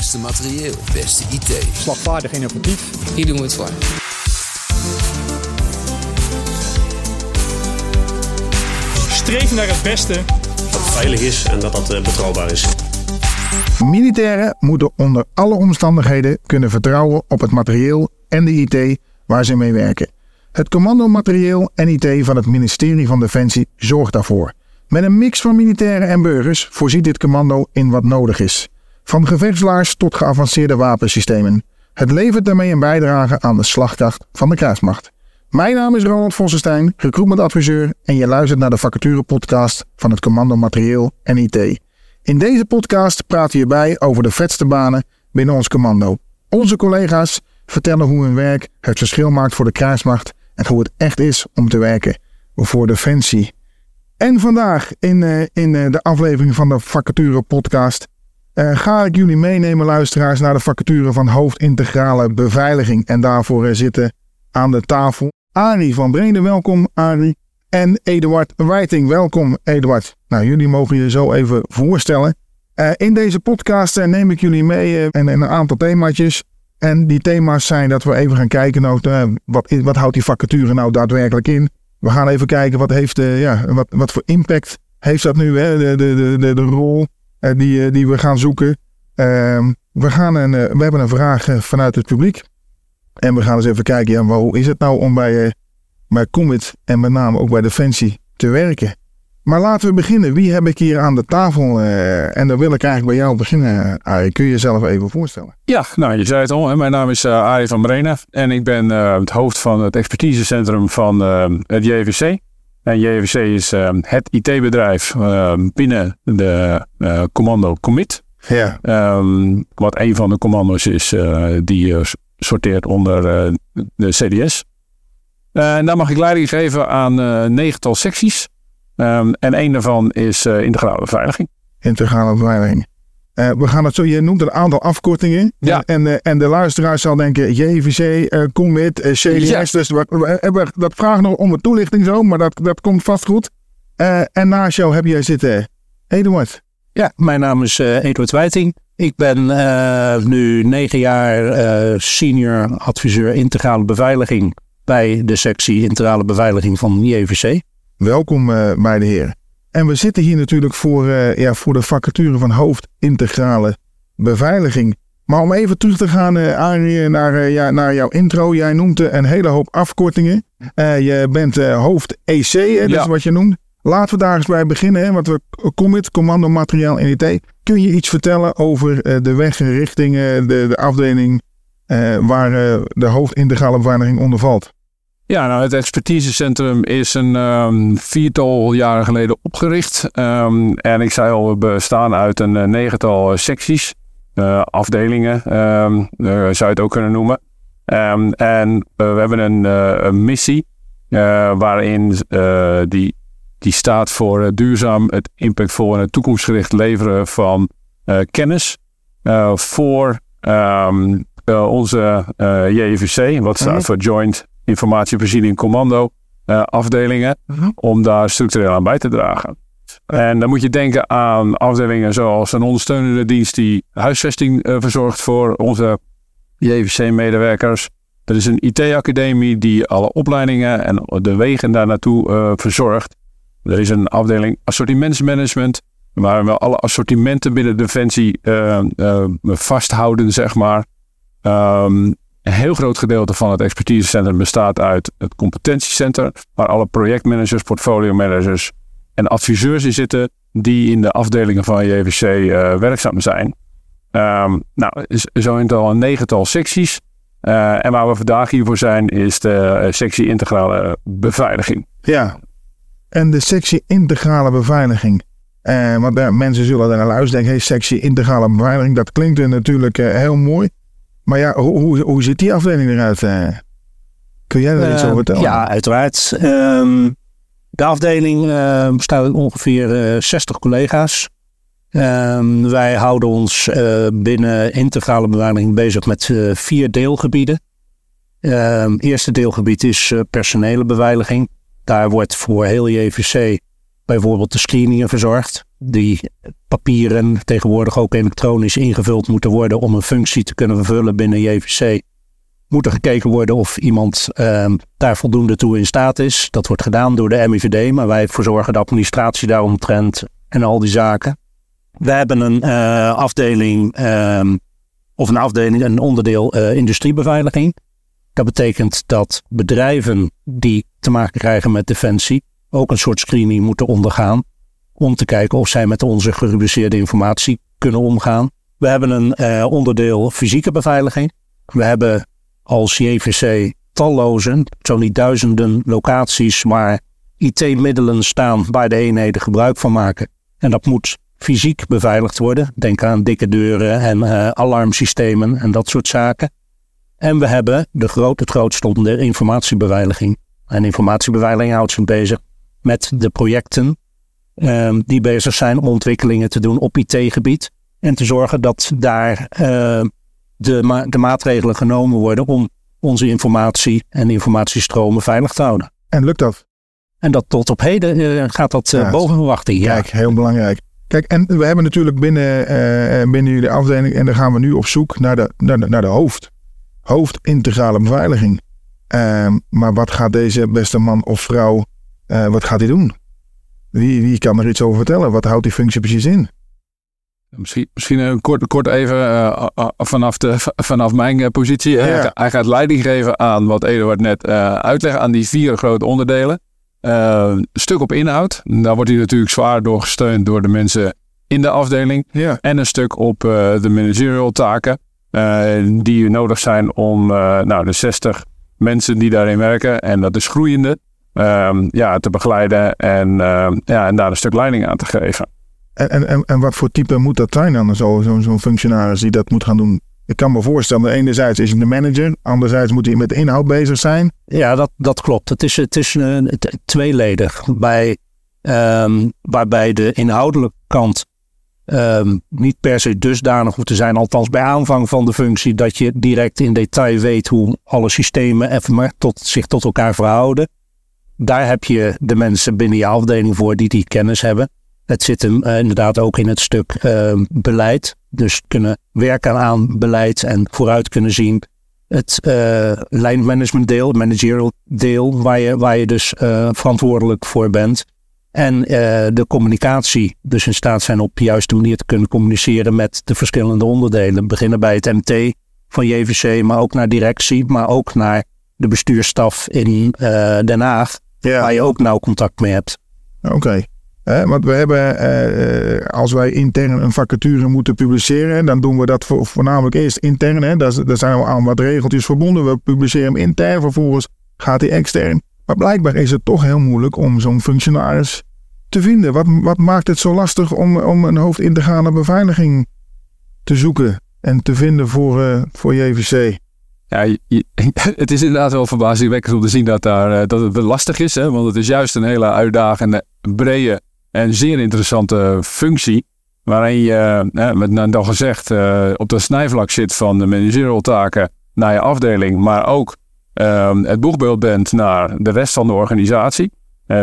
Beste materieel, beste IT. Slagvaardig innovatief. Hier doen we het voor. Streef naar het beste. Dat het veilig is en dat dat eh, betrouwbaar is. Militairen moeten onder alle omstandigheden kunnen vertrouwen op het materieel en de IT waar ze mee werken. Het commando materieel en IT van het ministerie van Defensie zorgt daarvoor. Met een mix van militairen en burgers voorziet dit commando in wat nodig is. Van gevechtslaars tot geavanceerde wapensystemen. Het levert daarmee een bijdrage aan de slagkracht van de kruismacht. Mijn naam is Ronald Vossenstein, recruitmentadviseur en je luistert naar de vacature podcast van het Commando Materieel en IT. In deze podcast praten we hierbij over de vetste banen binnen ons commando. Onze collega's vertellen hoe hun werk het verschil maakt voor de kruismacht en hoe het echt is om te werken voor Defensie. En vandaag in, uh, in uh, de aflevering van de vacature podcast uh, ga ik jullie meenemen luisteraars naar de vacature van hoofdintegrale beveiliging. En daarvoor zitten aan de tafel Arie van Brede, welkom Arie. En Eduard Wijting, welkom Eduard. Nou, jullie mogen je zo even voorstellen. Uh, in deze podcast neem ik jullie mee en, een aantal themaatjes. En die thema's zijn dat we even gaan kijken, nou, wat, wat houdt die vacature nou daadwerkelijk in? We gaan even kijken wat, heeft, ja, wat, wat voor impact heeft dat nu, hè? De, de, de, de, rol die, die we gaan zoeken. Ehm, we, gaan een, we hebben een vraag vanuit het publiek. En we gaan eens even kijken, ja, hoe is het nou om bij, bij Commit en met name ook bij Defensie te werken? Maar laten we beginnen. Wie heb ik hier aan de tafel? En dan wil ik eigenlijk bij jou beginnen, Arie. Kun je jezelf even voorstellen? Ja, nou je zei het al. Hè? Mijn naam is uh, Arie van Brena. En ik ben het hoofd van het expertisecentrum van het JVC. En JVC is het IT-bedrijf binnen de commando Commit. Ja. Um, wat een van de commando's is die sorteert onder de CDS. En daar mag ik leiding geven aan negental secties. Um, en één daarvan is integrale beveiliging. Integrale beveiliging. We gaan het zo, je noemt een aantal afkortingen. Ja. En, en de luisteraar zal denken, JVC, Commit, CDS. Ja. Dus we, we, we, dat vraagt nog om een toelichting zo, maar dat, dat komt vast goed. en naast jou heb jij zitten Eduard. Ja, mijn naam is Eduard Wijting. Ik ben uh, nu negen jaar uh, senior adviseur integrale beveiliging bij de sectie integrale beveiliging van JVC. Welkom uh, bij de heren. En we zitten hier natuurlijk voor, ja, voor de vacature van hoofd integrale beveiliging. Maar om even terug te gaan Arie, naar, ja, naar jouw intro. Jij noemt een hele hoop afkortingen. je bent hoofd EC, hè, dat Ja. is wat je noemt. Laten we daar eens bij beginnen. Hè, want we commit, commando, materiaal en IT. Kun je iets vertellen over uh, de weg richting uh, de, de afdeling uh, waar de hoofdintegrale beveiliging onder valt? Ja, nou het expertisecentrum is een um, viertal jaren geleden opgericht. Um, en ik zei al, we bestaan uit een negental secties, afdelingen um, zou je het ook kunnen noemen. en we hebben een, een missie waarin die die staat voor duurzaam, het impactvol en het toekomstgericht leveren van kennis voor onze JVC, wat staat -hmm. voor Joint Informatievoorziening Commando afdelingen, mm -hmm. om daar structureel aan bij te dragen. En dan moet je denken aan afdelingen zoals een ondersteunende dienst die huisvesting verzorgt voor onze JVC-medewerkers. Er is een IT-academie die alle opleidingen en de wegen daar naartoe verzorgt. Er is een afdeling assortimentsmanagement, waar we alle assortimenten binnen Defensie uh, uh, vasthouden, zeg maar. Um, een heel groot gedeelte van het expertisecentrum bestaat uit het competentiecentrum, waar alle projectmanagers, portfolio managers en adviseurs in zitten, die in de afdelingen van JVC uh, werkzaam zijn. Um, nou, is zo in al een negental secties. Uh, en waar we vandaag hiervoor zijn, is de sectie integrale beveiliging. Ja, en de sectie integrale beveiliging. Uh, want uh, mensen zullen daar naar luisteren denken, hey, sectie integrale beveiliging, dat klinkt er natuurlijk uh, heel mooi. Maar ja, hoe, hoe, hoe ziet die afdeling eruit? kun jij daar iets over vertellen? Ja, uiteraard. Um, de afdeling bestaat uit ongeveer 60 collega's. Um, wij houden ons binnen integrale beveiliging bezig met vier deelgebieden. Het eerste deelgebied is personele beveiliging. Daar wordt voor heel JVC bijvoorbeeld de screeningen verzorgt. Die papieren tegenwoordig ook elektronisch ingevuld moeten worden om een functie te kunnen vervullen binnen JVC. Moet er gekeken worden of iemand ehm, daar voldoende toe in staat is. Dat wordt gedaan door de MIVD, maar wij verzorgen de administratie daaromtrent en al die zaken. We hebben een uh, afdeling, ehm, of een afdeling, een onderdeel uh, industriebeveiliging. Dat betekent dat bedrijven die te maken krijgen met defensie ook een soort screening moeten ondergaan. Om te kijken of zij met onze gerubriceerde informatie kunnen omgaan. We hebben een uh, onderdeel fysieke beveiliging. We hebben als JVC talloze, zo niet duizenden locaties waar IT-middelen staan waar de eenheden gebruik van maken. En dat moet fysiek beveiligd worden. Denk aan dikke deuren en uh, alarmsystemen en dat soort zaken. En we hebben de grote, het grootste onderdeel informatiebeveiliging. En informatiebeveiliging houdt zich bezig met de projecten um, die bezig zijn om ontwikkelingen te doen op IT-gebied. En te zorgen dat daar uh, de, ma de maatregelen genomen worden om onze informatie en informatiestromen veilig te houden. En lukt dat? En dat tot op heden uh, gaat dat uh, ja, boven verwachting. Kijk, ja. heel belangrijk. Kijk, en we hebben natuurlijk binnen, uh, binnen jullie afdeling, en dan gaan we nu op zoek naar de, naar de, naar de hoofd. Hoofd integrale beveiliging. Uh, maar wat gaat deze beste man of vrouw, uh, wat gaat hij doen? Wie, wie kan er iets over vertellen? Wat houdt die functie precies in? Misschien, misschien een kort, kort even uh, vanaf, de, vanaf mijn positie. Ja. Hij, hij, gaat leiding geven aan wat Eduard net uitlegde, aan die vier grote onderdelen. Uh, een stuk op inhoud. Daar wordt hij natuurlijk zwaar door gesteund door de mensen in de afdeling. Ja. En een stuk op uh, de managerial taken. Uh, die nodig zijn om nou, de 60 mensen die daarin werken. En dat is groeiende. Ehm, ja, te begeleiden en, ja, en daar een stuk leiding aan te geven. En, en, en wat voor type moet dat zijn dan? Zo'n zo, zo functionaris die dat moet gaan doen? Ik kan me voorstellen, enerzijds is hij de manager, anderzijds moet hij met de inhoud bezig zijn. Ja, dat, dat klopt. Het is, het is een, tweeledig. Bij, um, waarbij de inhoudelijke kant um, niet per se dusdanig hoeft te zijn, althans bij aanvang van de functie, dat je direct in detail weet hoe alle systemen even maar tot, zich tot elkaar verhouden. Daar heb je de mensen binnen je afdeling voor die die kennis hebben. Het zit hem uh, inderdaad ook in het stuk uh, beleid. Dus kunnen werken aan beleid en vooruit kunnen zien. Het uh, lijnmanagement deel, het managerial deel, waar je, waar je dus verantwoordelijk voor bent. En de communicatie, dus in staat zijn op de juiste manier te kunnen communiceren met de verschillende onderdelen. Beginnen bij het MT van JVC, maar ook naar directie, maar ook naar de bestuursstaf in Den Haag, ja. waar je ook nauw contact mee hebt. Oké. Okay. Eh, want we hebben, eh, als wij intern een vacature moeten publiceren, dan doen we dat voor, voornamelijk eerst intern. Hè. Daar, daar zijn we aan wat regeltjes verbonden. We publiceren hem intern, vervolgens gaat hij extern. Maar blijkbaar is het toch heel moeilijk om zo'n functionaris te vinden. Wat, wat maakt het zo lastig om, om een hoofdintegrale beveiliging te zoeken en te vinden voor, uh, voor JVC? Ja, het is inderdaad wel verbazingwekkend om te zien dat, daar, dat het lastig is. Hè? Want het is juist een hele uitdagende, brede en zeer interessante functie. Waarin je, met nou dan gezegd, op de snijvlak zit van de managerial taken naar je afdeling. Maar ook het boegbeeld bent naar de rest van de organisatie.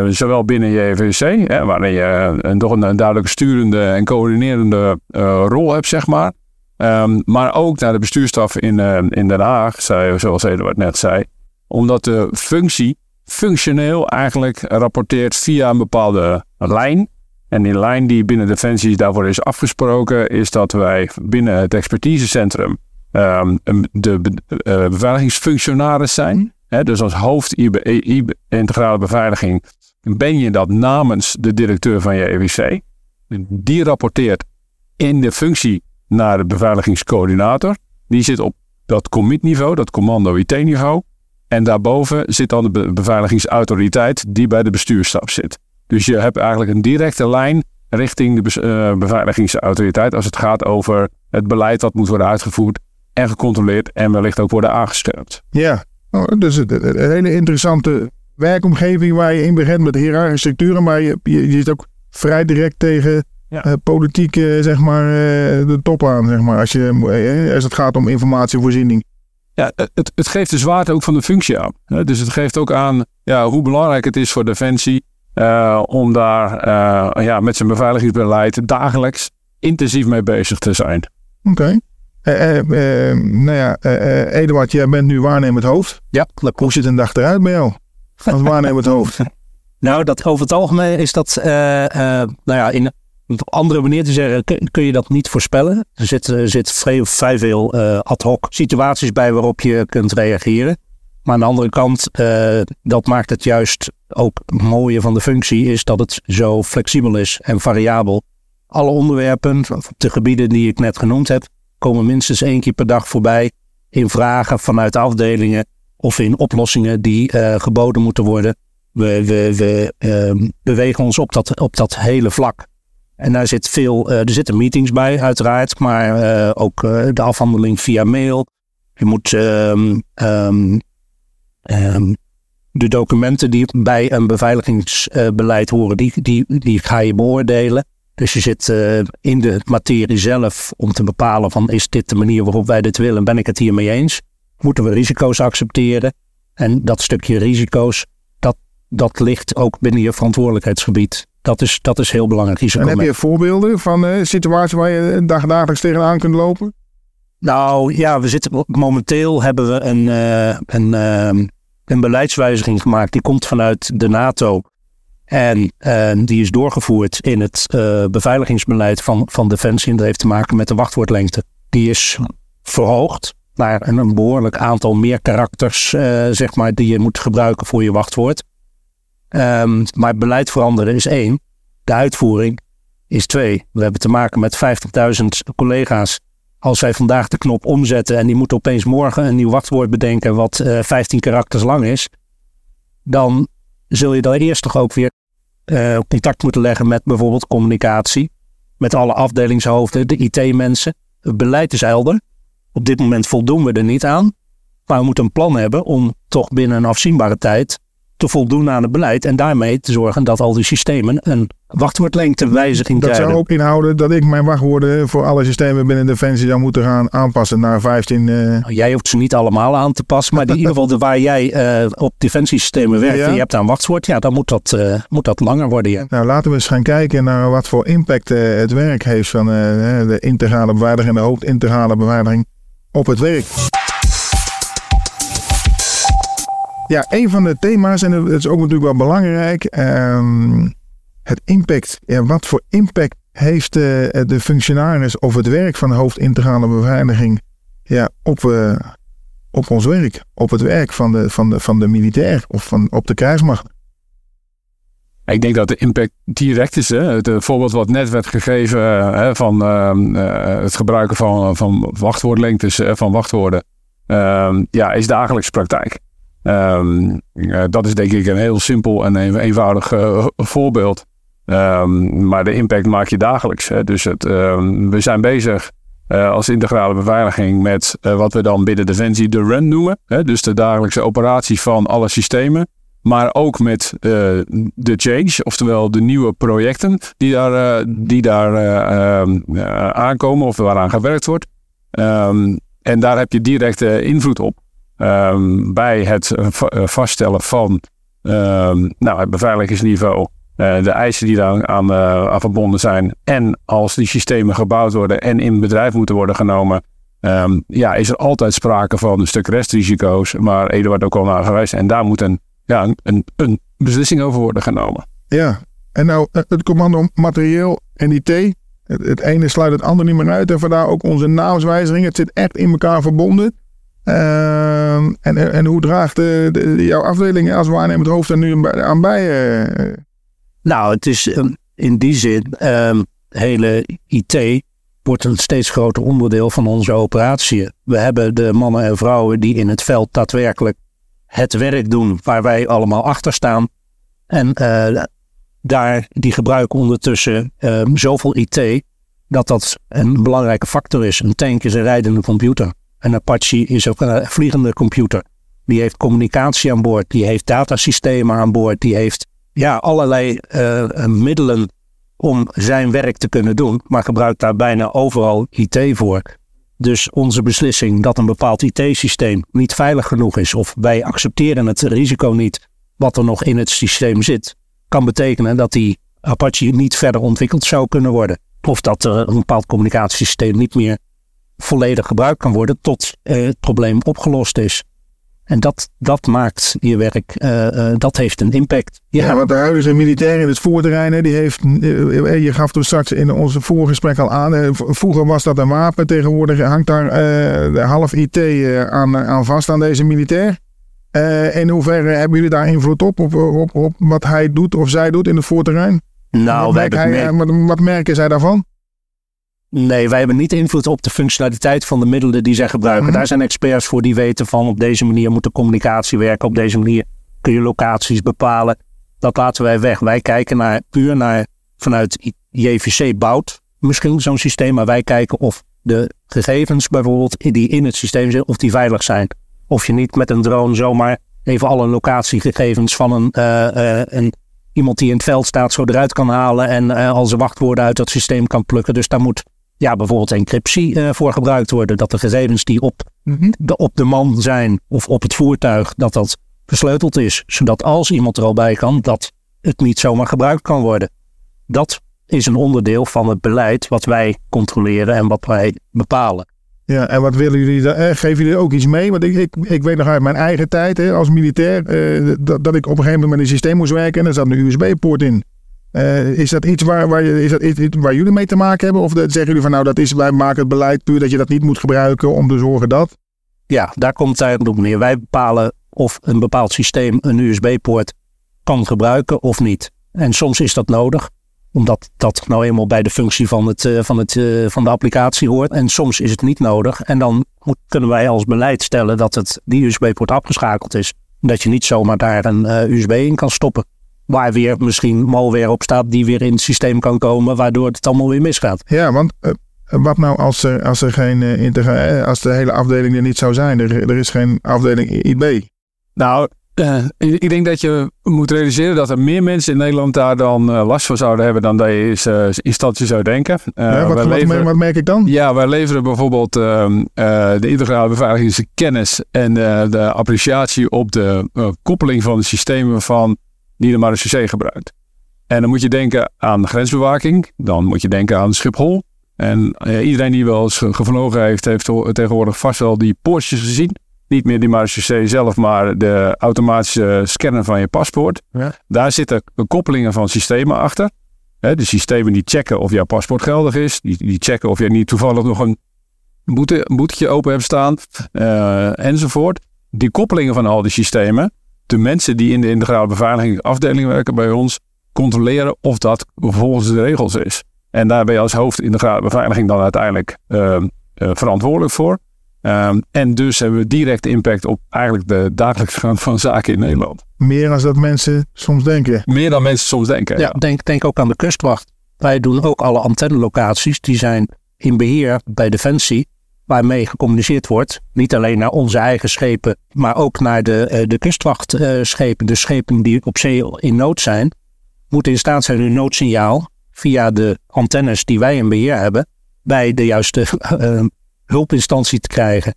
Zowel binnen je EVC, waarin je een, toch een, duidelijke sturende en coördinerende rol hebt, zeg maar. Um, maar ook naar de bestuurstaf in, uh, in Den Haag, zei, zoals Eduard net zei. Omdat de functie functioneel eigenlijk rapporteert via een bepaalde lijn. En die lijn die binnen Defensie daarvoor is afgesproken, is dat wij binnen het expertisecentrum um, de be uh, beveiligingsfunctionaris zijn. He, dus als hoofd integrale beveiliging ben je dat namens de directeur van je EWC. Die rapporteert in de functie naar de beveiligingscoördinator. Die zit op dat commit-niveau, dat commando IT-niveau. En daarboven zit dan de beveiligingsautoriteit die bij de bestuursstaf zit. Dus je hebt eigenlijk een directe lijn richting de uh, beveiligingsautoriteit als het gaat over het beleid dat moet worden uitgevoerd en gecontroleerd en wellicht ook worden aangescherpt. Ja, oh, dus een, hele interessante werkomgeving waar je in begint met hiërarchische structuren, maar je, je zit ook vrij direct tegen ja. uh, politiek, uh, zeg maar, de top aan, zeg maar, als, je, als het gaat om informatievoorziening. Ja, het, het geeft de zwaarte ook van de functie aan. Dus het geeft ook aan ja, hoe belangrijk het is voor Defensie eh, om daar eh, ja, met zijn beveiligingsbeleid dagelijks intensief mee bezig te zijn. Oké. Eh, eh, eh, nou ja, eh, eh, Eduard, jij bent nu waarnemend hoofd. Ja, klopt. Hoe ziet een dag eruit bij jou? Als waarnemend hoofd. Nou, dat over het algemeen is dat, eh, eh, nou ja, in op een andere manier te zeggen, kun, je dat niet voorspellen. Er zit, er zit vrij, veel eh, ad hoc situaties bij waarop je kunt reageren. Maar aan de andere kant, eh, dat maakt het juist ook het mooie van de functie, is dat het zo flexibel is en variabel. Alle onderwerpen, de gebieden die ik net genoemd heb, komen minstens één keer per dag voorbij in vragen vanuit de afdelingen of in oplossingen die eh, geboden moeten worden. We, we, we ehm, bewegen ons op dat, op dat hele vlak. En daar zit veel, eh, er zitten meetings bij, uiteraard, maar eh, ook eh, de afhandeling via mail. Je moet ehm, de documenten die bij een beveiligingsbeleid horen, die, die, die ga je beoordelen. Dus je zit in de materie zelf om te bepalen van is dit de manier waarop wij dit willen, ben ik het hiermee eens? Moeten we risico's accepteren? En dat stukje risico's, dat, dat ligt ook binnen je verantwoordelijkheidsgebied. Dat is, dat is heel belangrijk. En heb je voorbeelden van eh, situaties waar je dag, dagelijks tegenaan kunt lopen? Nou ja, we zitten momenteel hebben we een, eh, een, ehm, een beleidswijziging gemaakt. Die komt vanuit de NATO. En eh, die is doorgevoerd in het eh, beveiligingsbeleid van, van Defensie. En dat heeft te maken met de wachtwoordlengte. Die is verhoogd naar een, een behoorlijk aantal meer karakters, eh, zeg maar, die je moet gebruiken voor je wachtwoord. Ehm, maar beleid veranderen is één. De uitvoering is twee. We hebben te maken met 50.000 collega's. Als wij vandaag de knop omzetten en die moeten opeens morgen een nieuw wachtwoord bedenken wat eh 15 karakters lang is, dan zul je dan eerst toch ook weer eh, contact moeten leggen met bijvoorbeeld communicatie, met alle afdelingshoofden, de IT-mensen. Het beleid is helder. Op dit moment voldoen we er niet aan, maar we moeten een plan hebben om toch binnen een afzienbare tijd te voldoen aan het beleid en daarmee te zorgen dat al die systemen een wachtwoordlengtewijziging Dat krijgen. zou ook inhouden dat ik mijn wachtwoorden voor alle systemen binnen Defensie zou moeten gaan aanpassen naar 15. eh, Nou, Jij hoeft ze niet allemaal aan te passen, maar in ieder geval de, waar jij eh, op defensiesystemen werkt Ja. en je hebt daar een wachtwoord, ja, dan moet dat, eh, moet dat langer worden. Ja. Nou, laten we eens gaan kijken naar wat voor impact het werk heeft van de integrale beveiliging en de hoofdintegrale beveiliging op het werk. Ja, een van de thema's, en dat is ook natuurlijk wel belangrijk, ehm, het impact. Ja, wat voor impact heeft eh, de functionaris of het werk van de hoofdintegrale beveiliging ja, op, eh, op ons werk, op het werk van de, van de, van de militair of van, op de krijgsmacht? Ik denk dat de impact direct is. Hè? Het eh, voorbeeld wat net werd gegeven hè, van ehm, eh, het gebruiken van, van wachtwoordlengtes, van wachtwoorden, ehm, ja, is dagelijks praktijk. Ehm, eh, dat is denk ik een heel simpel en een, eenvoudig eh, voorbeeld. Ehm, maar de impact maak je dagelijks. Hè? Dus het, ehm, we zijn bezig eh, als integrale beveiliging met wat we dan binnen Defensie de run noemen. Hè? Dus de dagelijkse operatie van alle systemen. Maar ook met de change, oftewel de nieuwe projecten die daar, die daar aankomen of waaraan gewerkt wordt. En daar heb je directe invloed op. Ehm, bij het eh, eh, vaststellen van ehm, nou, het beveiligingsniveau, eh, de eisen die daar aan, verbonden zijn. En als die systemen gebouwd worden en in bedrijf moeten worden genomen, ehm, ja, is er altijd sprake van een stuk restrisico's, waar Eduard ook al naar geweest. En daar moet een, ja, een, een, beslissing over worden genomen. Ja, en nou het commando materieel en IT. Het, het ene sluit het andere niet meer uit. En vandaar ook onze naamswijziging. Het zit echt in elkaar verbonden. Ehm, en, en hoe draagt de, jouw afdeling als waarnemend hoofd er nu aan bij? eh? Nou, het is ehm, in die zin, ehm hele IT wordt een steeds groter onderdeel van onze operatie. We hebben de mannen en vrouwen die in het veld daadwerkelijk het werk doen waar wij allemaal achter staan. En eh, daar, die gebruiken ondertussen zoveel IT dat dat een belangrijke factor is. Een tank is een rijdende computer. Een Apache is ook een vliegende computer. Die heeft communicatie aan boord, die heeft datasystemen aan boord, die heeft ja, allerlei eh, eh, middelen om zijn werk te kunnen doen, maar gebruikt daar bijna overal IT voor. Dus onze beslissing dat een bepaald IT-systeem niet veilig genoeg is, of wij accepteren het risico niet wat er nog in het systeem zit, kan betekenen dat die Apache niet verder ontwikkeld zou kunnen worden. Of dat er een bepaald communicatiesysteem niet meer volledig gebruikt kan worden tot uh, het probleem opgelost is. En dat, dat maakt je werk, uh, uh, dat heeft een impact. Ja, ja want de huidige militair in het voerterrein, die heeft, uh, je gaf toen straks in onze voorgesprek al aan, vroeger was dat een wapen, tegenwoordig hangt daar de half IT aan, aan vast aan deze militair. in hoeverre hebben jullie daar invloed op, op, op, op wat hij doet of zij doet in het voerterrein? Nou, wat, merk hij, wat, wat merken zij daarvan? Nee, wij hebben niet invloed op de functionaliteit van de middelen die zij gebruiken. Mm -hmm. Daar zijn experts voor die weten van op deze manier moet de communicatie werken. Op deze manier kun je locaties bepalen. Dat laten wij weg. Wij kijken naar, puur naar vanuit JVC bouwt misschien zo'n systeem. Maar wij kijken of de gegevens bijvoorbeeld die in het systeem zitten, of die veilig zijn. Of je niet met een drone zomaar even alle locatiegegevens van een, uh, uh, een iemand die in het veld staat zo eruit kan halen en uh, al zijn wachtwoorden uit dat systeem kan plukken. Dus daar moet ja, bijvoorbeeld encryptie uh, voor gebruikt worden. Dat de gegevens die op, -hmm. de, op de man zijn of op het voertuig, dat dat versleuteld is. Zodat als iemand er al bij kan, dat het niet zomaar gebruikt kan worden. Dat is een onderdeel van het beleid wat wij controleren en wat wij bepalen. Ja, en wat willen jullie, eh, geven jullie ook iets mee? Want ik, ik, ik weet nog uit mijn eigen tijd hè, als militair, eh, dat, dat ik op een gegeven moment met een systeem moest werken en er zat een USB-poort in. Uh, is dat iets waar, waar, is dat iets waar jullie mee te maken hebben? Of zeggen jullie van nou, dat is, wij maken het beleid puur dat je dat niet moet gebruiken om te zorgen dat? Ja, daar komt het eigenlijk op neer. Wij bepalen of een bepaald systeem een USB-poort kan gebruiken of niet. En soms is dat nodig omdat dat nou eenmaal bij de functie van, het, uh, van, het, uh, van de applicatie hoort. En soms is het niet nodig. En dan kunnen wij als beleid stellen dat het, die USB-poort afgeschakeld is. Dat je niet zomaar daar een USB in kan stoppen. Waar weer misschien malware op staat die weer in het systeem kan komen. Waardoor het allemaal weer misgaat. Ja, want wat nou als er, als er geen integra- als de hele afdeling er niet zou zijn? Er, er is geen afdeling IB. Nou, uh, ik denk dat je moet realiseren dat er meer mensen in Nederland daar dan uh, last van zouden hebben dan dat je in uh, instantie zou denken. Ja, wat, leveren, wat, merk ik dan? Ja, wij leveren bijvoorbeeld ehm, de integrale beveiligingskennis en de appreciatie op de koppeling van de systemen van die de marechaussee gebruikt. En dan moet je denken aan de grensbewaking, dan moet je denken aan Schiphol. En iedereen die wel eens gevlogen heeft, heeft tegenwoordig vast wel die poortjes gezien niet meer die marechaussee zelf, maar de automatische scanner van je paspoort. Ja. Daar zitten koppelingen van systemen achter. He, de systemen die checken of jouw paspoort geldig is. Die, die checken of jij niet toevallig nog een, boete, een boetetje open hebt staan. Uh, enzovoort. Die koppelingen van al die systemen. De mensen die in de integrale beveiligingsafdeling werken bij ons. Controleren of dat volgens de regels is. En daar ben je als hoofd integrale beveiliging dan uiteindelijk uh, uh, verantwoordelijk voor. Um, en dus hebben we direct impact op eigenlijk de dagelijkse gang van zaken in Nederland. Meer dan dat mensen soms denken. Meer dan mensen soms denken. Ja, ja. Denk, denk ook aan de kustwacht. Wij doen ook alle antennelocaties. Die zijn in beheer bij Defensie. Waarmee gecommuniceerd wordt. Niet alleen naar onze eigen schepen. Maar ook naar de, uh, de kustwachtschepen. Uh, de schepen die op zee in nood zijn. Moeten in staat zijn hun noodsignaal. Via de antennes die wij in beheer hebben. Bij de juiste uh, hulpinstantie te krijgen.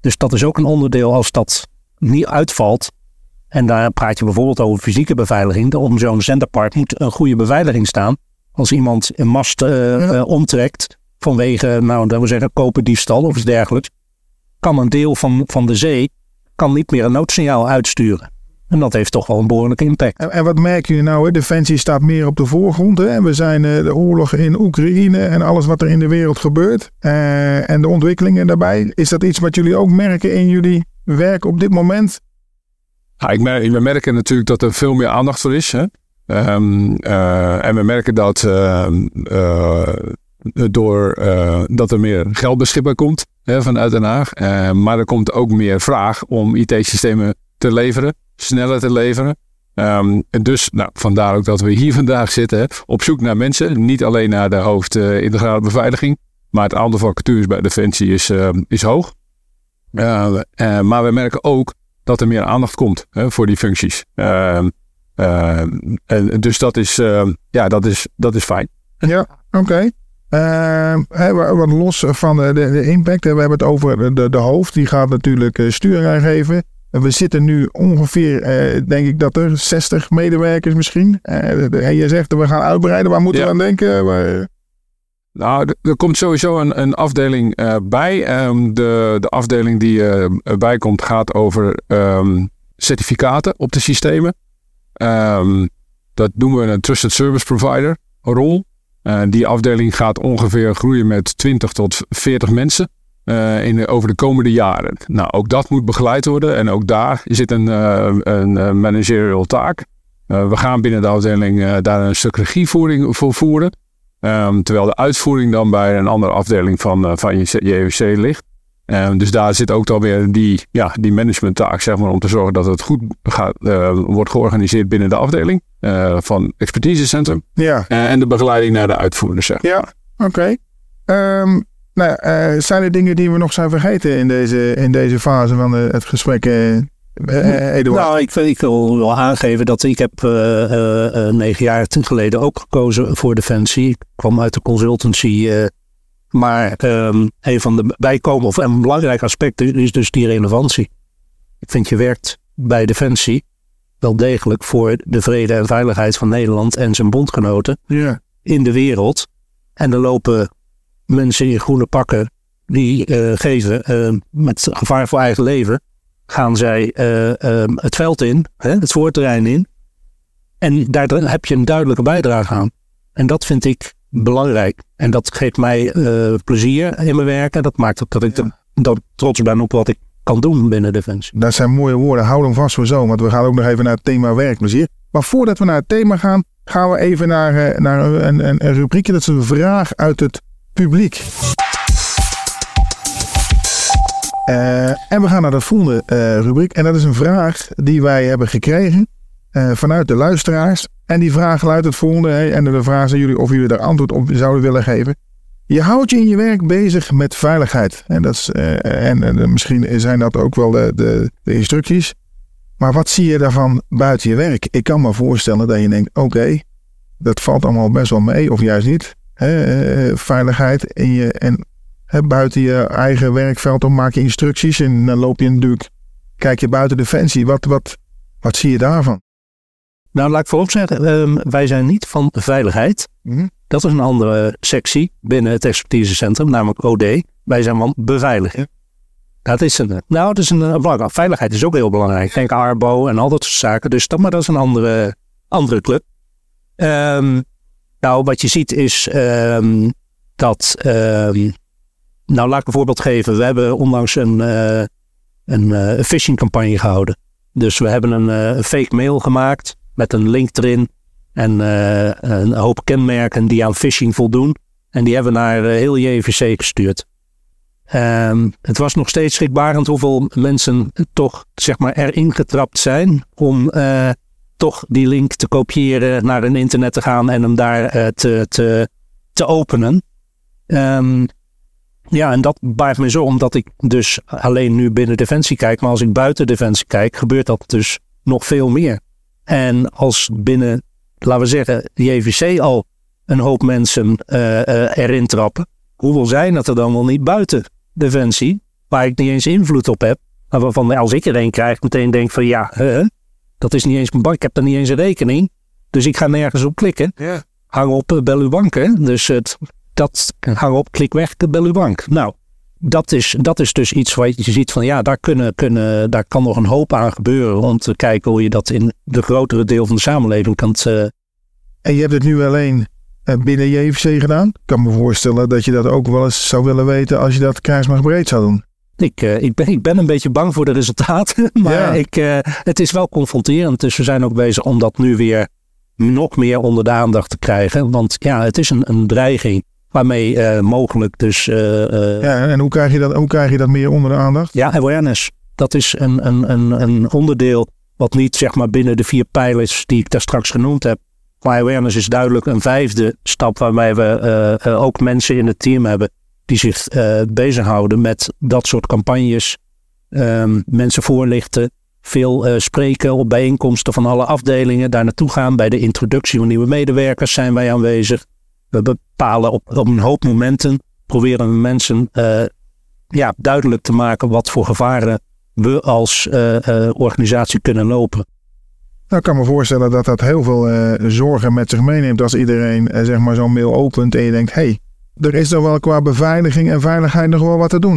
Dus dat is ook een onderdeel als dat niet uitvalt. En daar praat je bijvoorbeeld over fysieke beveiliging. Om zo'n zenderpark moet een goede beveiliging staan. Als iemand een mast uh, uh, omtrekt vanwege, nou, dat we zeggen, koperdiefstal of iets dergelijks. Kan een deel van, van de zee kan niet meer een noodsignaal uitsturen. En dat heeft toch wel een behoorlijke impact. En, en wat merken jullie nou? Hè? Defensie staat meer op de voorgrond. Hè? We zijn uh, de oorlog in Oekraïne en alles wat er in de wereld gebeurt. Uh, en de ontwikkelingen daarbij. Is dat iets wat jullie ook merken in jullie werk op dit moment? Ja, ik merk, we merken natuurlijk dat er veel meer aandacht voor is. Hè? Um, uh, en we merken dat door dat er meer geld beschikbaar komt hè, vanuit Den Haag. maar er komt ook meer vraag om IT-systemen te leveren sneller te leveren. Um, dus, nou, vandaar ook dat we hier vandaag zitten, op zoek naar mensen. Niet alleen naar de hoofd uh, integrale beveiliging, maar het aantal vacatures bij Defensie is, uh, is hoog. Uh, maar we merken ook dat er meer aandacht komt voor die functies. Ehm, en dus dat is, ja, dat is, dat is fijn. Ja, oké. Wat los van de, de, impact, we hebben het over de, de hoofd, die gaat natuurlijk sturing geven. We zitten nu ongeveer, eh, denk ik dat er 60 medewerkers misschien. en je zegt we gaan uitbreiden. Waar moeten Ja. we aan denken? Waar- Nou, er komt sowieso een, een afdeling eh, bij. Ehm, de, de afdeling die eh, erbij komt gaat over ehm, certificaten op de systemen. Dat noemen we een Trusted Service Provider rol. Eh, die afdeling gaat ongeveer groeien met 20 tot 40 mensen eh, in over de komende jaren. Nou, ook dat moet begeleid worden en ook daar zit een, eh, een managerial taak. We gaan binnen de afdeling daar een stuk regievoering voor voeren. Ehm, terwijl de uitvoering dan bij een andere afdeling van, van JVC ligt. Ehm, dus daar zit ook dan weer die, ja, die managementtaak, zeg maar, om te zorgen dat het goed gaat, eh, wordt georganiseerd binnen de afdeling eh, van expertisecentrum. Ja, Eh, en de begeleiding naar de uitvoerders. Zeg. ja, oké. Ehm, nou, eh, zijn er dingen die we nog zijn vergeten in deze, in deze fase van het gesprek, eh eh, Eduard? Nou, ik, ik wil wel aangeven dat ik heb eh, eh, eh, negen jaar geleden ook gekozen voor Defensie. Ik kwam uit de consultancy. Maar ehm, een van de bijkomen, of een belangrijk aspect is, dus die relevantie. Ik vind je werkt bij Defensie wel degelijk voor de vrede en veiligheid van Nederland en zijn bondgenoten ja. in de wereld. En er lopen mensen in groene pakken die eh, geven eh, met gevaar voor eigen leven. Gaan zij eh, ehm, het veld in, hè, het voorterrein in. En daar heb je een duidelijke bijdrage aan. En dat vind ik belangrijk. En dat geeft mij eh, plezier in mijn werk. En dat maakt ook dat ik, er- dat ik trots ben op wat ik kan doen binnen Defensie. Dat zijn mooie woorden. Hou hem vast voor zo, want we gaan ook nog even naar het thema werkplezier. Maar voordat we naar het thema gaan, gaan we even naar, eh, naar een, een, een rubriekje. Dat is een vraag uit het publiek. Eh, en we gaan naar de volgende rubriek. En dat is een vraag die wij hebben gekregen eh, vanuit de luisteraars. En die vraag luidt het volgende. en de vraag aan jullie of jullie daar antwoord op zouden willen geven. Je houdt je in je werk bezig met veiligheid. En, dat is, eh, en, en misschien zijn dat ook wel de, de, instructies. Maar wat zie je daarvan buiten je werk? Ik kan me voorstellen dat je denkt: oké, dat valt allemaal best wel mee, of juist niet. Hè, eh, veiligheid in je, en buiten je eigen werkveld, dan maak je instructies en dan loop je natuurlijk, kijk je buiten defensie. Wat, wat, wat zie je daarvan? Nou, laat ik voorop zeggen, ehm, wij zijn niet van veiligheid. Mhm. Dat is een andere sectie binnen het expertisecentrum, namelijk OD. Wij zijn van beveiliging. Dat is een, nou, dat is een, eh, belangrijk. Veiligheid is ook heel belangrijk. Denk Arbo en al dat soort zaken. Dus dat, maar dat is een andere, andere club. Ehm, nou, wat je ziet is ehm, dat. nou, laat ik een voorbeeld geven. We hebben onlangs een, eh een eh, phishing campagne gehouden. Dus we hebben een, een fake mail gemaakt met een link erin. En eh, een hoop kenmerken die aan phishing voldoen. En die hebben we naar eh, heel JVC gestuurd. Ehm, het was nog steeds schrikbarend hoeveel mensen toch zeg maar, erin getrapt zijn om eh, toch die link te kopiëren, naar een internet te gaan en hem daar te, te, te openen. Ehm, ja, en dat baart me zo omdat ik dus alleen nu binnen Defensie kijk, maar als ik buiten Defensie kijk, gebeurt dat dus nog veel meer. En als binnen, laten we zeggen, de JVC al een hoop mensen eh, eh, erin trappen, hoeveel zijn dat er dan wel niet buiten Defensie, waar ik niet eens invloed op heb, maar waarvan als ik er een krijg, meteen denk van ja, hè, dat is niet eens mijn bank, ik heb daar niet eens een rekening, dus ik ga nergens op klikken. Ja. Hang op, eh, bel uw bank, hè. Dus het, dat, hang op, klik weg, bel uw bank. Nou, dat is, dat is dus iets waar je ziet van ja, daar, kunnen, kunnen, daar kan nog een hoop aan gebeuren om te kijken hoe je dat in de grotere deel van de samenleving kan. eh, En je hebt het nu alleen eh, binnen JVC gedaan. Ik kan me voorstellen dat je dat ook wel eens zou willen weten als je dat kruismachtbreed zou doen. ik, eh, ik, ben, ik ben een beetje bang voor de resultaten, maar Ja. ik, het is wel confronterend. Dus we zijn ook bezig om dat nu weer nog meer onder de aandacht te krijgen. Want ja, het is een, een dreiging waarmee eh, mogelijk dus eh, eh, Ja, en hoe krijg je dat, hoe krijg je dat meer onder de aandacht? Ja, awareness. Dat is een, een, een, een onderdeel wat niet zeg maar binnen de vier pijlers die ik daar straks genoemd heb. Maar awareness is duidelijk een vijfde stap waarmee we ook mensen in het team hebben die zich bezighouden met dat soort campagnes. Ehm, mensen voorlichten, veel spreken op bijeenkomsten van alle afdelingen, daar naartoe gaan. Bij de introductie van nieuwe medewerkers zijn wij aanwezig. We bepalen op, op een hoop momenten, proberen we mensen eh, ja, duidelijk te maken wat voor gevaren we als eh, eh, organisatie kunnen lopen. Nou, ik kan me voorstellen dat dat heel veel zorgen met zich meeneemt als iedereen zeg maar zo'n mail opent en je denkt, hé, hey, er is toch wel qua beveiliging en veiligheid nog wel wat te doen.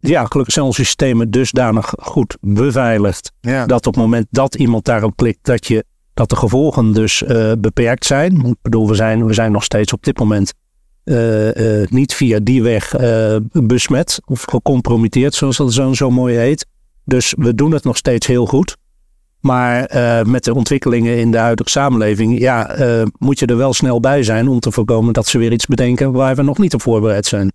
Ja, gelukkig zijn onze systemen dusdanig goed beveiligd ja. dat op het moment dat iemand daarop klikt, dat, je, dat de gevolgen dus eh, beperkt zijn. Ik bedoel, we zijn, we zijn nog steeds op dit moment eh, eh, niet via die weg besmet of gecompromitteerd, zoals dat zo, mooi heet. Dus we doen het nog steeds heel goed. Maar met de ontwikkelingen in de huidige samenleving, ja, moet je er wel snel bij zijn om te voorkomen dat ze weer iets bedenken waar we nog niet op voorbereid zijn.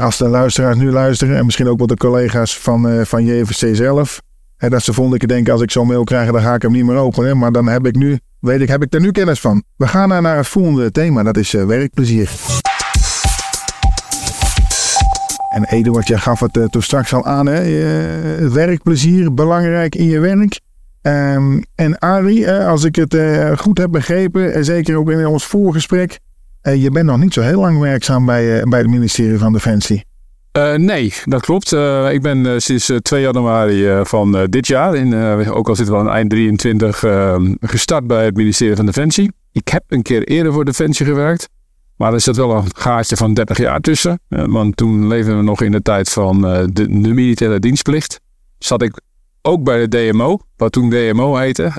Als de luisteraars nu luisteren en misschien ook wel de collega's van, van JVC zelf, hè, dat ze volgende keer denken als ik zo'n mail krijg, dan ga ik hem niet meer openen. Maar dan heb ik nu, weet ik, heb ik er nu kennis van. We gaan naar, het volgende thema, dat is eh, werkplezier. En Eduard, jij gaf het eh, toen straks al aan, hè? eh, werkplezier, belangrijk in je werk. Ehm, en Arie, eh, als ik het goed heb begrepen, en zeker ook in ons voorgesprek, je bent nog niet zo heel lang werkzaam bij, bij het ministerie van Defensie. Eh, nee, dat klopt. Eh, ik ben eh, sinds eh, 2 januari van dit jaar, in, ook al zit het wel aan eind 23, eh, gestart bij het ministerie van Defensie. Ik heb een keer eerder voor Defensie gewerkt. Maar er zit wel een gaatje van 30 jaar tussen. Want toen leefden we nog in de tijd van de, de militaire dienstplicht. Zat ik ook bij de DMO, wat toen DMO heette.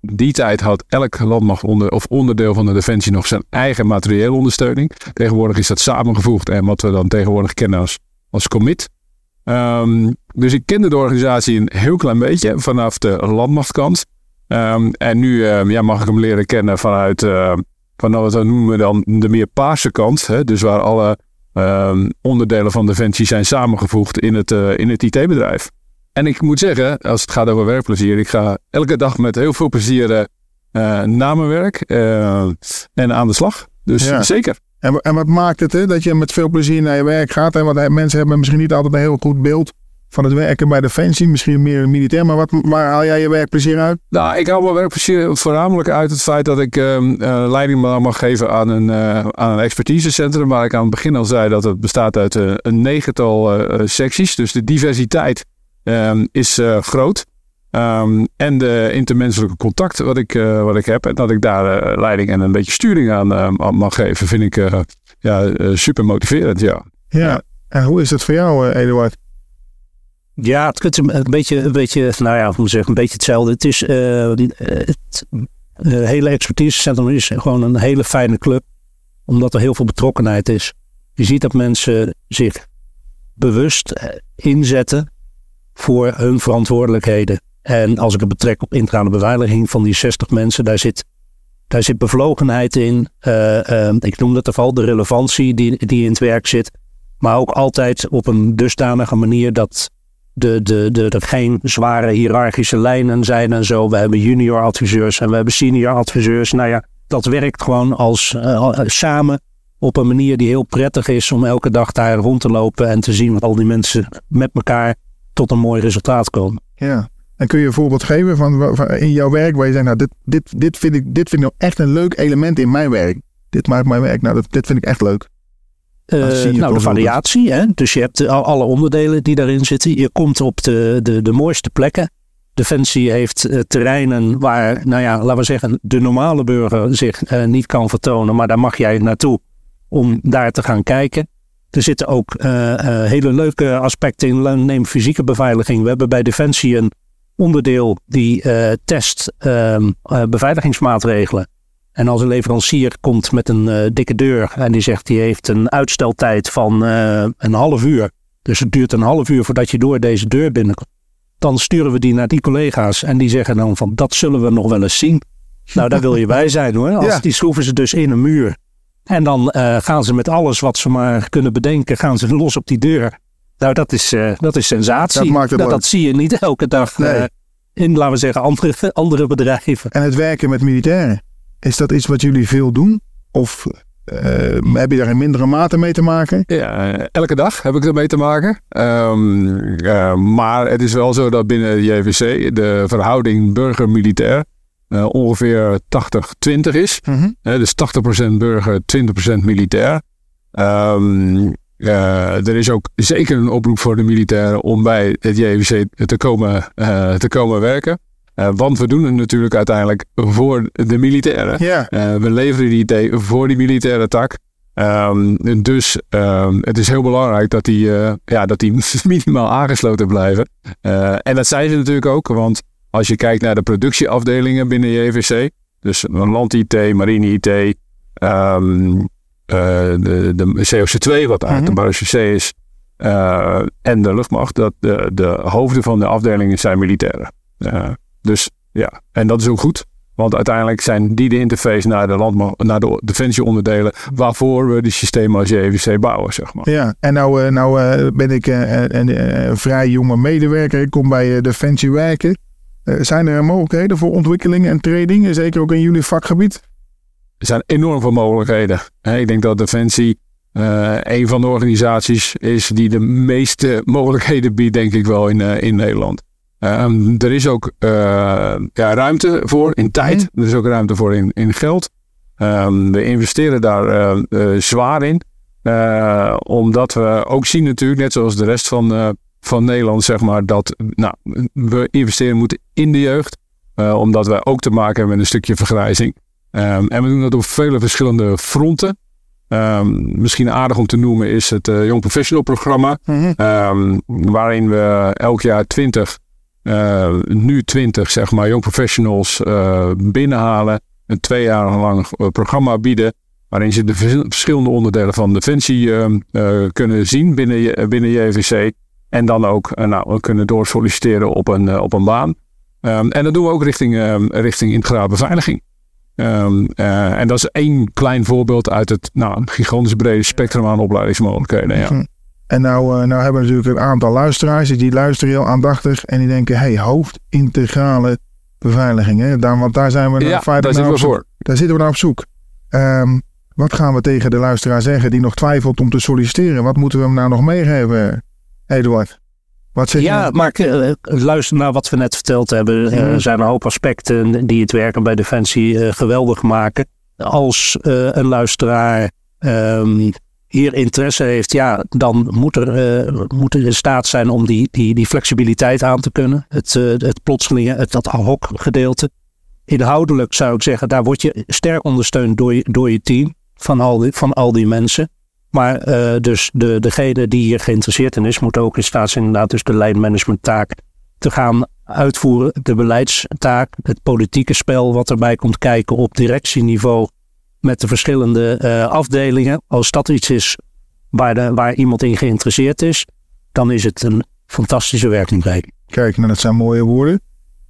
Die tijd had elk landmacht onder, of onderdeel van de Defensie nog zijn eigen materiële ondersteuning. Tegenwoordig is dat samengevoegd en wat we dan tegenwoordig kennen als, als commit. Ehm, dus ik kende de organisatie een heel klein beetje vanaf de landmachtkant. Ehm, en nu ehm, ja, mag ik hem leren kennen vanuit, eh, van wat we noemen dan de meer paarse kant. Hè? Dus waar alle onderdelen van Defensie zijn samengevoegd in het, eh, in het IT-bedrijf. En ik moet zeggen, als het gaat over werkplezier, ik ga elke dag met heel veel plezier eh, eh, naar mijn werk en aan de slag. Dus Ja. zeker. En, en wat maakt het hè, dat je met veel plezier naar je werk gaat? Hè? Want mensen hebben misschien niet altijd een heel goed beeld van het werken bij Defensie. Misschien meer militair. Maar wat, waar haal jij je werkplezier uit? Nou, ik hou mijn werkplezier voornamelijk uit het feit dat ik eh, leiding mag geven aan een, eh, aan een expertisecentrum. Waar ik aan het begin al zei dat het bestaat uit eh, een negental secties. Dus de diversiteit ehm, is groot. Ehm, en de intermenselijke contact wat ik, eh, wat ik heb. En dat ik daar eh, leiding en een beetje sturing aan eh, aan mag geven, vind ik eh, ja, eh, super motiverend. Ja. Ja. Ja. En hoe is het voor jou, eh, Eduard? Ja, het is een een beetje, een beetje, nou ja, hoe moet ik zeggen, een beetje hetzelfde. Het is, eh, die- eh, het hele expertisecentrum is gewoon een hele fijne club, omdat er heel veel betrokkenheid is. Je ziet dat mensen zich bewust inzetten voor hun verantwoordelijkheden. En als ik het betrek op intrane beveiliging van die 60 mensen, daar zit, daar zit bevlogenheid in. Eh, eh, ik noem dat vooral de relevantie die, die in het werk zit. Maar ook altijd op een dusdanige manier dat de, de, de, er geen zware hiërarchische lijnen zijn en zo. We hebben junior adviseurs en we hebben senior adviseurs. Nou ja, dat werkt gewoon als eh, samen op een manier die heel prettig is om elke dag daar rond te lopen en te zien wat al die mensen met elkaar tot een mooi resultaat komen. Ja. En kun je een voorbeeld geven van, in jouw werk waar je zegt, nou, dit, dit, dit, vind ik, dit vind ik nou echt een leuk element in mijn werk. Dit maakt mijn werk, nou, dat, dit vind ik echt leuk. Eh, je nou, de variatie. Hè? Dus je hebt al- alle onderdelen die daarin zitten. Je komt op de, de, de mooiste plekken. Defensie heeft eh, terreinen waar, nou ja, laten we zeggen, de normale burger zich eh, niet kan vertonen. Maar daar mag jij naartoe om daar te gaan kijken. Er zitten ook eh, eh, hele leuke aspecten in. Neem fysieke beveiliging. We hebben bij Defensie een onderdeel die eh, test ehm, eh, beveiligingsmaatregelen. En als een leverancier komt met een eh, dikke deur en die zegt die heeft een uitsteltijd van een half uur. Dus het duurt een half uur voordat je door deze deur binnenkomt. Dan sturen we die naar die collega's en die zeggen dan van dat zullen we nog wel eens zien. Nou, daar wil je bij zijn hoor. Als, Ja. Die schroeven ze dus in een muur. En dan gaan ze met alles wat ze maar kunnen bedenken, gaan ze los op die deur. Nou, dat is, eh, dat is sensatie. Dat maakt het Nou, dat zie je niet elke dag eh, in, laten we zeggen, andere, andere bedrijven. En het werken met militairen, is dat iets wat jullie veel doen? Of eh, heb je daar in mindere mate mee te maken? Ja, elke dag heb ik ermee te maken. Ehm, eh, maar het is wel zo dat binnen de JVC de verhouding burger-militair eh, ongeveer 80-20 is. Mhm. Hè, dus 80% burger, 20% militair. Ehm, er is ook zeker een oproep voor de militairen om bij het JVC te komen, te komen werken. want we doen het natuurlijk uiteindelijk voor de militairen. We leveren die IT voor die militaire tak. Um, dus um, het is heel belangrijk dat die, ja, dat die minimaal aangesloten blijven. En dat zijn ze natuurlijk ook, want als je kijkt naar de productieafdelingen binnen JVC, dus land-IT, marine-IT, um, uh, de, de COC2, wat uit de marechaussee is, en de luchtmacht, dat de, de hoofden van de afdelingen zijn militairen. dus ja, en dat is ook goed. Want uiteindelijk zijn die de interface naar de, naar de defensieonderdelen waarvoor we die systemen als JVC bouwen, zeg maar. Ja, en nou, eh, nou eh, ben ik eh, een, vrij jonge medewerker. Ik kom bij Defensie werken. zijn er mogelijkheden voor ontwikkeling en training, zeker ook in jullie vakgebied? Er zijn enorm veel mogelijkheden. Ik denk dat Defensie een van de organisaties is die de meeste mogelijkheden biedt, denk ik wel, in, in Nederland. Um, er is ook uh, ja, ruimte voor in tijd. Er is ook ruimte voor in, in geld. Um, we investeren daar zwaar in. omdat we ook zien natuurlijk, net zoals de rest van, van Nederland, zeg maar, dat nou, we investeren moeten in de jeugd. omdat wij ook te maken hebben met een stukje vergrijzing. Um, en we doen dat op vele verschillende fronten. misschien aardig om te noemen is het Young Professional programma. Mm -hmm. waarin we elk jaar 20 uh, nu 20, zeg maar, young professionals uh, binnenhalen. Een twee jaar lang eh, programma bieden. Waarin ze de verschillende onderdelen van Defensie uh, kunnen zien binnen, binnen JVC. En dan ook nou, kunnen doorsolliciteren op een, op een baan. Um, en dat doen we ook richting, richting integrale beveiliging. Um, en dat is één klein voorbeeld uit het nou, gigantisch brede spectrum aan opleidingsmogelijkheden. Ja. Hm. En nou, uh, nou hebben we natuurlijk een aantal luisteraars die luisteren heel aandachtig en die denken, hey, hoofdintegrale beveiliging. Hè? Daar, want daar zijn we ja, daar zitten we voor. Daar zitten we naar op zoek. Um, wat gaan we tegen de luisteraar zeggen die nog twijfelt om te solliciteren? Wat moeten we hem nou nog meegeven, Eduard? Wat zeg ja, je? maar uh, luister naar wat we net verteld hebben. Er uh, zijn een hoop aspecten die het werken bij Defensie geweldig maken. Als een luisteraar um, hier interesse heeft, ja, dan moet er, uh, moet er in staat zijn om die, die, die flexibiliteit aan te kunnen. Het, uh, het plotselinge, het, dat ad hoc gedeelte. Inhoudelijk zou ik zeggen, daar word je sterk ondersteund door je, door je team van al die, van al die mensen. Maar uh, dus de, degene die hier geïnteresseerd in is, moet ook in staat zijn inderdaad dus de lijnmanagementtaak te gaan uitvoeren. De beleidstaak, het politieke spel wat erbij komt kijken op directieniveau met de verschillende uh, afdelingen. Als dat iets is waar, de, waar iemand in geïnteresseerd is, dan is het een fantastische werkomgeving. Kijk, nou dat zijn mooie woorden.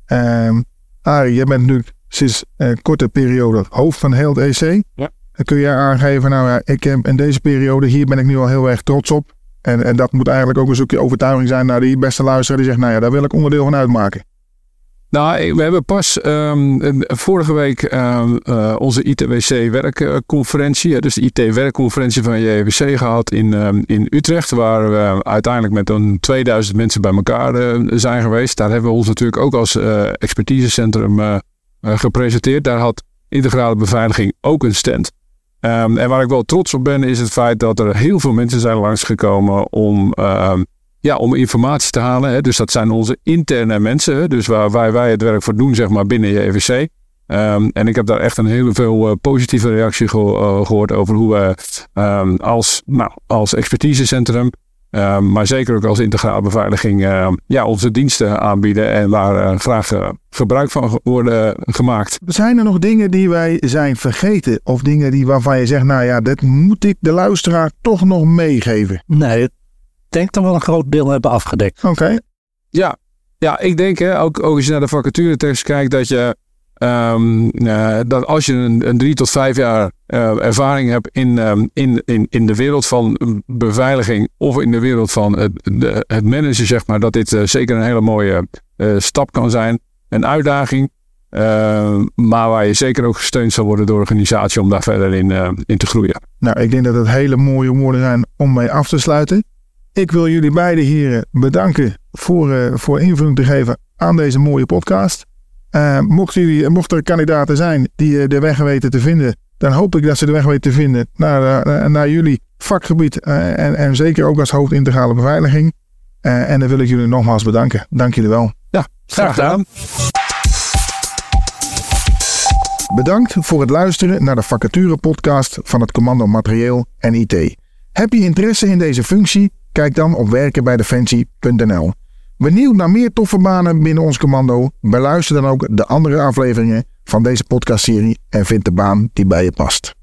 Um, Arie, jij bent nu sinds een korte periode hoofd van heel het EC. Ja. Dan kun je aangeven, nou ja, ik heb in deze periode, hier ben ik nu al heel erg trots op. En, en dat moet eigenlijk ook een stukje overtuiging zijn naar die beste luisteraar die zegt, nou ja, daar wil ik onderdeel van uitmaken. Nou, we hebben pas um, vorige week um, uh, onze ITWC-werkconferentie, dus de IT-werkconferentie van JWC gehad in, um, in Utrecht, waar we uiteindelijk met een 2000 mensen bij elkaar zijn geweest. Daar hebben we ons natuurlijk ook als expertisecentrum gepresenteerd. Daar had integrale beveiliging ook een stand. En waar ik wel trots op ben, is het feit dat er heel veel mensen zijn langsgekomen om ja, om informatie te halen. Hè. Dus dat zijn onze interne mensen. Dus waar, wij het werk voor doen, zeg maar, binnen JVC. Um, ehm, en ik heb daar echt een hele veel uh, positieve reactie ge uh, gehoord over hoe we als, nou, als expertisecentrum, um, maar zeker ook als integrale beveiliging, ja, onze diensten aanbieden en waar uh, graag gebruik van worden gemaakt. Zijn er nog dingen die wij zijn vergeten? Of dingen die, waarvan je zegt, nou ja, dat moet ik de luisteraar toch nog meegeven? Nee, denk dat we een groot deel hebben afgedekt. Oké. Ja. ja, ik denk hè, ook, ook als je naar de vacaturetekst kijkt, dat je um, uh, dat als je een, een, drie tot vijf jaar uh, ervaring hebt in, um, in, in, in de wereld van beveiliging of in de wereld van het, de, het managen, zeg maar, dat dit uh, zeker een hele mooie stap kan zijn. Een uitdaging. Uh, maar waar je zeker ook gesteund zal worden door de organisatie om daar verder in, in te groeien. Nou, ik denk dat het hele mooie woorden zijn om mee af te sluiten. Ik wil jullie beide heren bedanken voor, voor invulling te geven aan deze mooie podcast. Uh, mochten, jullie, mochten er kandidaten zijn die uh, de weg weten te vinden dan hoop ik dat ze de weg weten te vinden naar, uh, naar jullie vakgebied uh, en, en zeker ook als hoofd integrale beveiliging. Uh, en dan wil ik jullie nogmaals bedanken. Dank jullie wel. Ja, graag gedaan. Bedankt voor het luisteren naar de vacature podcast van het Commando Materieel en IT. Heb je interesse in deze functie? Kijk dan op werkenbijdefensie.nl. Benieuwd naar meer toffe banen binnen ons commando? Beluister dan ook de andere afleveringen van deze podcastserie en vind de baan die bij je past.